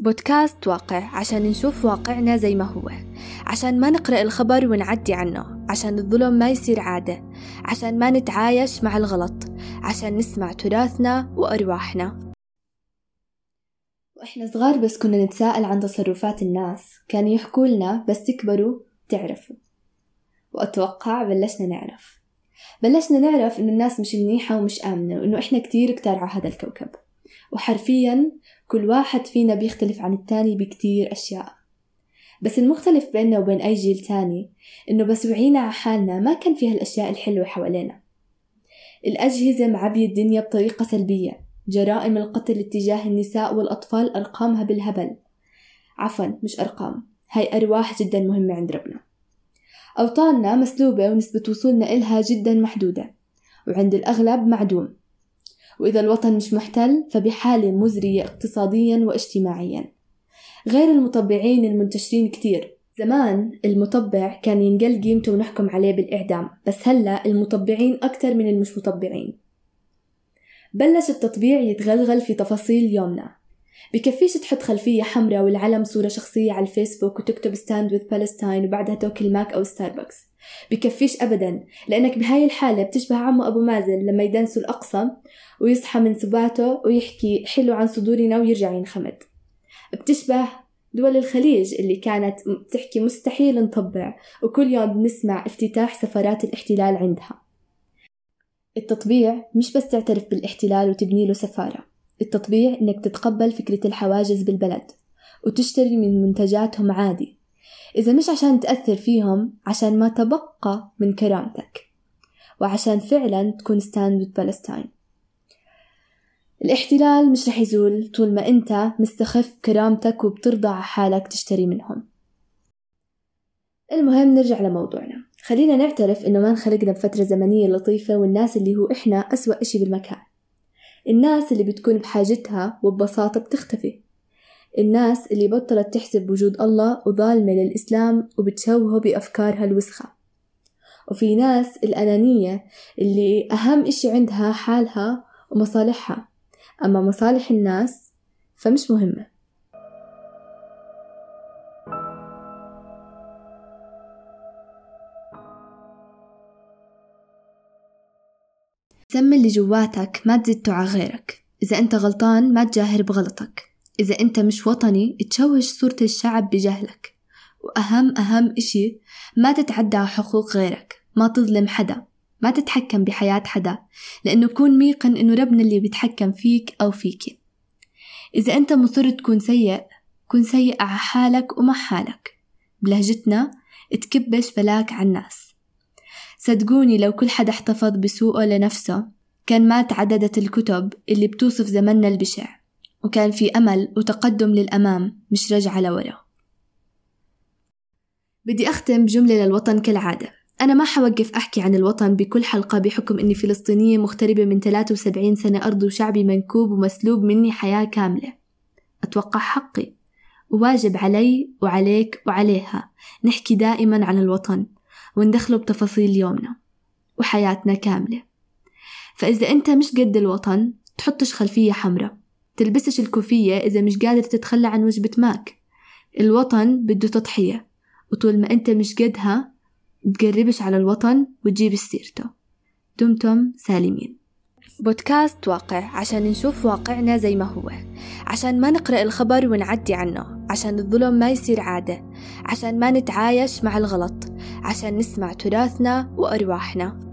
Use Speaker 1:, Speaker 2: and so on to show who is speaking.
Speaker 1: بودكاست واقع عشان نشوف واقعنا زي ما هو. عشان ما نقرأ الخبر ونعدي عنه. عشان الظلم ما يصير عادة. عشان ما نتعايش مع الغلط. عشان نسمع تراثنا وأرواحنا. وإحنا صغار بس كنا نتساءل عن تصرفات الناس. كانوا يحكوا لنا بس تكبروا تعرفوا. وأتوقع بلشنا نعرف. بلشنا نعرف إنه الناس مش منيحة ومش آمنة وإنه إحنا كتير كتار على هذا الكوكب. وحرفيا كل واحد فينا بيختلف عن التاني بكتير أشياء. بس المختلف بيننا وبين أي جيل تاني إنه بس وعينا على حالنا ما كان فيها الأشياء الحلوة حوالينا. الأجهزة معبية الدنيا بطريقة سلبية. جرائم القتل اتجاه النساء والأطفال أرقامها بالهبل. عفوا مش أرقام. هاي أرواح جدا مهمة عند ربنا. أوطاننا مسلوبة ونسبة وصولنا إلها جدا محدودة. وعند الأغلب معدوم. وإذا الوطن مش محتل فبحالة مزرية اقتصاديا واجتماعيا. غير المطبعين المنتشرين كتير. زمان المطبع كان ينقل قيمته ونحكم عليه بالإعدام بس هلأ المطبعين أكتر من المش مطبعين. بلش التطبيع يتغلغل في تفاصيل يومنا. بكفيش تحط خلفية حمراء والعلم صورة شخصية على الفيسبوك وتكتب stand with Palestine وبعدها توكل ماك أو ستاربكس بكفيش أبدا لأنك بهاي الحالة بتشبه عمو أبو مازن لما يدنسوا الأقصى ويصحى من سباته ويحكي حلو عن صدورنا ويرجع ينخمد. بتشبه دول الخليج اللي كانت تحكي مستحيل نطبع وكل يوم بنسمع افتتاح سفرات الاحتلال عندها. التطبيع مش بس تعترف بالاحتلال وتبني له سفارة. التطبيع إنك تتقبل فكرة الحواجز بالبلد وتشتري من منتجاتهم عادي. إذا مش عشان تأثر فيهم عشان ما تبقى من كرامتك. وعشان فعلا تكون ستاند with الاحتلال مش رح يزول طول ما أنت مستخف كرامتك وبترضى حالك تشتري منهم. المهم نرجع لموضوعنا. خلينا نعترف إنه ما انخلقنا بفترة زمنية لطيفة والناس اللي هو إحنا أسوأ إشي بالمكان. الناس اللي بتكون بحاجتها وببساطة بتختفي. الناس اللي بطلت تحسب وجود الله وظالمة للإسلام وبتشوهه بأفكارها الوسخة وفي ناس الأنانية اللي أهم إشي عندها حالها ومصالحها. أما مصالح الناس فمش مهمة. سمي اللي جواتك ما تزيد توعى غيرك. إذا أنت غلطان ما تجاهر بغلطك. إذا أنت مش وطني تشوش صورة الشعب بجهلك. وأهم أهم إشي ما تتعدى على حقوق غيرك. ما تظلم حدا. ما تتحكم بحياة حدا. لأنه كون ميقن إنه ربنا اللي بيتحكم فيك أو فيكي إذا أنت مصر تكون سيء كن سيء على حالك ومع حالك. بلهجتنا تكبش بلاك على الناس. صدقوني لو كل حدا احتفظ بسوقه لنفسه كان ما تعددت الكتب اللي بتوصف زمننا البشع وكان في أمل وتقدم للأمام مش رجعة لورا. بدي أختم بجملة للوطن كالعادة. أنا ما حوقف أحكي عن الوطن بكل حلقة بحكم أني فلسطينية مغتربة من 73 سنة أرض وشعبي منكوب ومسلوب مني حياة كاملة. أتوقع حقي. وواجب علي وعليك وعليها. نحكي دائما عن الوطن. وندخله بتفاصيل يومنا وحياتنا كاملة. فإذا أنت مش قد الوطن تحطش خلفية حمراء. تلبسش الكوفية إذا مش قادر تتخلى عن وجبة ماك. الوطن بده تضحية وطول ما أنت مش قدها تقربش على الوطن وتجيب سيرته. دمتم سالمين. بودكاست واقع عشان نشوف واقعنا زي ما هو. عشان ما نقرأ الخبر ونعدي عنه. عشان الظلم ما يصير عادة. عشان ما نتعايش مع الغلط. عشان نسمع تراثنا وأرواحنا.